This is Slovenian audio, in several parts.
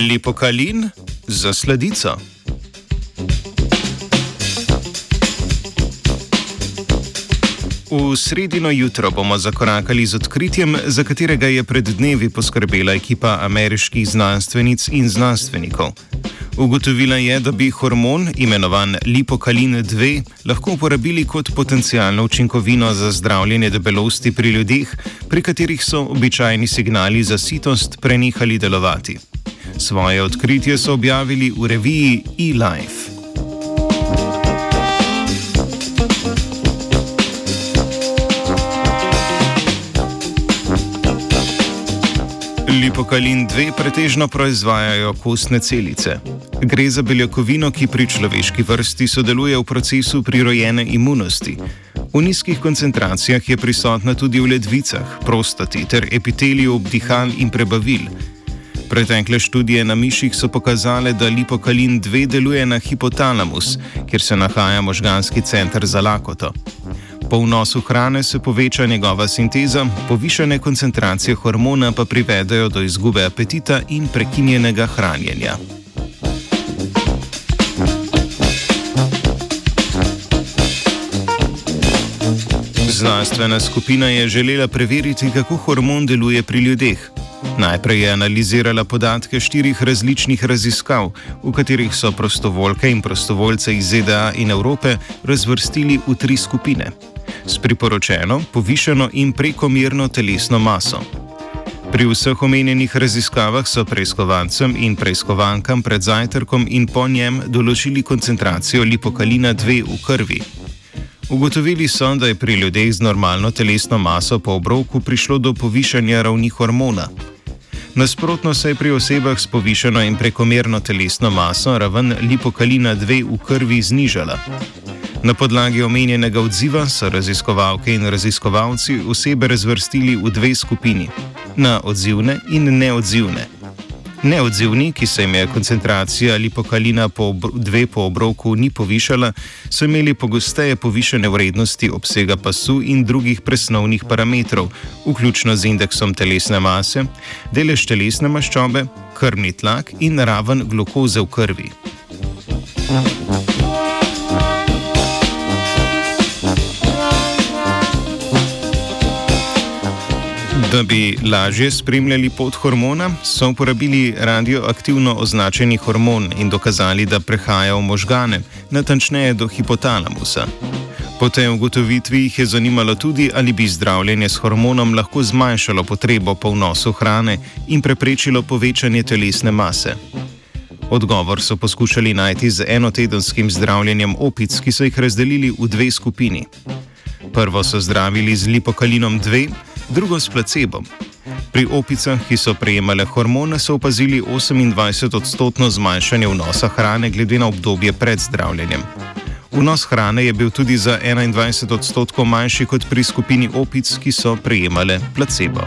Lipokalin za sladico. V sredino jutro bomo zakorakali z odkritjem, za katerega je pred dnevi poskrbela ekipa ameriških znanstvenic in znanstvenikov. Ugotovila je, da bi hormon, imenovan lipokalin 2, lahko uporabili kot potencijalno učinkovino za zdravljenje debelosti pri ljudeh, pri katerih so običajni signali za sitost prenehali delovati. Svoje odkritje so objavili v reviji eLife. Lipokalin 2 pretežno proizvajajo kostne celice. Gre za beljakovino, ki pri človeški vrsti sodeluje v procesu prirojene imunosti. V nizkih koncentracijah je prisotna tudi v ledvicah, prostati ter epiteliju obdihal in prebavil. Pretekle študije na miših so pokazale, da lipokalin 2 deluje na hipotalamus, kjer se nahaja možganski center za lakoto. Po vnosu hrane se poveča njegova sinteza, povišene koncentracije hormona pa privedajo do izgube apetita in prekinjenega hranjenja. Znanstvena skupina je želela preveriti, kako hormon deluje pri ljudeh. Najprej je analizirala podatke štirih različnih raziskav, v katerih so prostovoljke in prostovoljce iz ZDA in Evrope razvrstili v tri skupine s priporočeno, povišeno in prekomerno telesno maso. Pri vseh omenjenih raziskavah so preiskovancem in preiskovankam pred zajtrkom in po njem določili koncentracijo lipokalina 2 v krvi. Ugotovili so, da je pri ljudeh z normalno telesno maso po obroku prišlo do povišanja ravni hormona. Nasprotno se je pri osebah s povišeno in prekomerno telesno maso raven lipokalina 2 v krvi znižala. Na podlagi omenjenega odziva so raziskovalke in raziskovalci osebe razvrstili v dve skupini: na odzivne in neodzivne. Neodzivni, ki se jim je koncentracija lipokalina po dve po obroku ni povišala, so imeli pogosteje povišene vrednosti obsega pasu in drugih presnovnih parametrov, vključno z indeksom telesne mase, delež telesne maščobe, krvni tlak in raven glukoze v krvi. Da bi lažje spremljali pot hormona, so uporabili radioaktivno označeni hormon in dokazali, da prehaja v možgane, natančneje do hipotalamusa. Po tej ugotovitvi jih je zanimalo tudi, ali bi zdravljenje s hormonom lahko zmanjšalo potrebo po vnosu hrane in preprečilo povečanje telesne mase. Odgovor so poskušali najti z enotedenskim zdravljenjem opic, ki so jih razdelili v dve skupini. Prvo so zdravili z lipokalinom 2, drugo s placebom. Pri opicah, ki so prejemale hormone, so opazili 28-odstotno zmanjšanje vnosa hrane glede na obdobje pred zdravljenjem. Vnos hrane je bil tudi za 21 odstotkov manjši kot pri skupini opic, ki so prejemale placebo.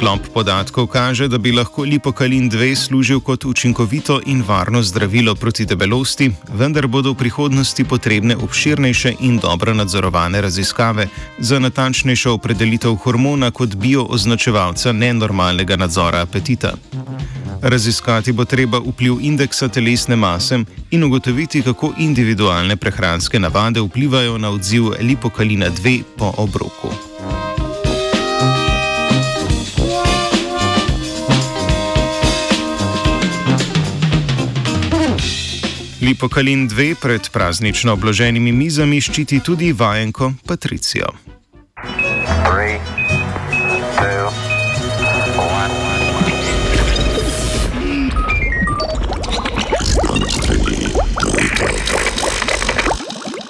Sklop podatkov kaže, da bi lahko lipokalin 2 služil kot učinkovito in varno zdravilo proti debelosti, vendar bodo v prihodnosti potrebne obširnejše in dobro nadzorovane raziskave za natančnejšo opredelitev hormona kot biooznačevalca nenormalnega nadzora apetita. Raziskati bo treba vpliv indeksa telesne mase in ugotoviti, kako individualne prehranske navade vplivajo na odziv lipokalina 2 po obroku. Lipokalin 2 pred praznično obloženimi mizami ščiti tudi vajenko Patricijo.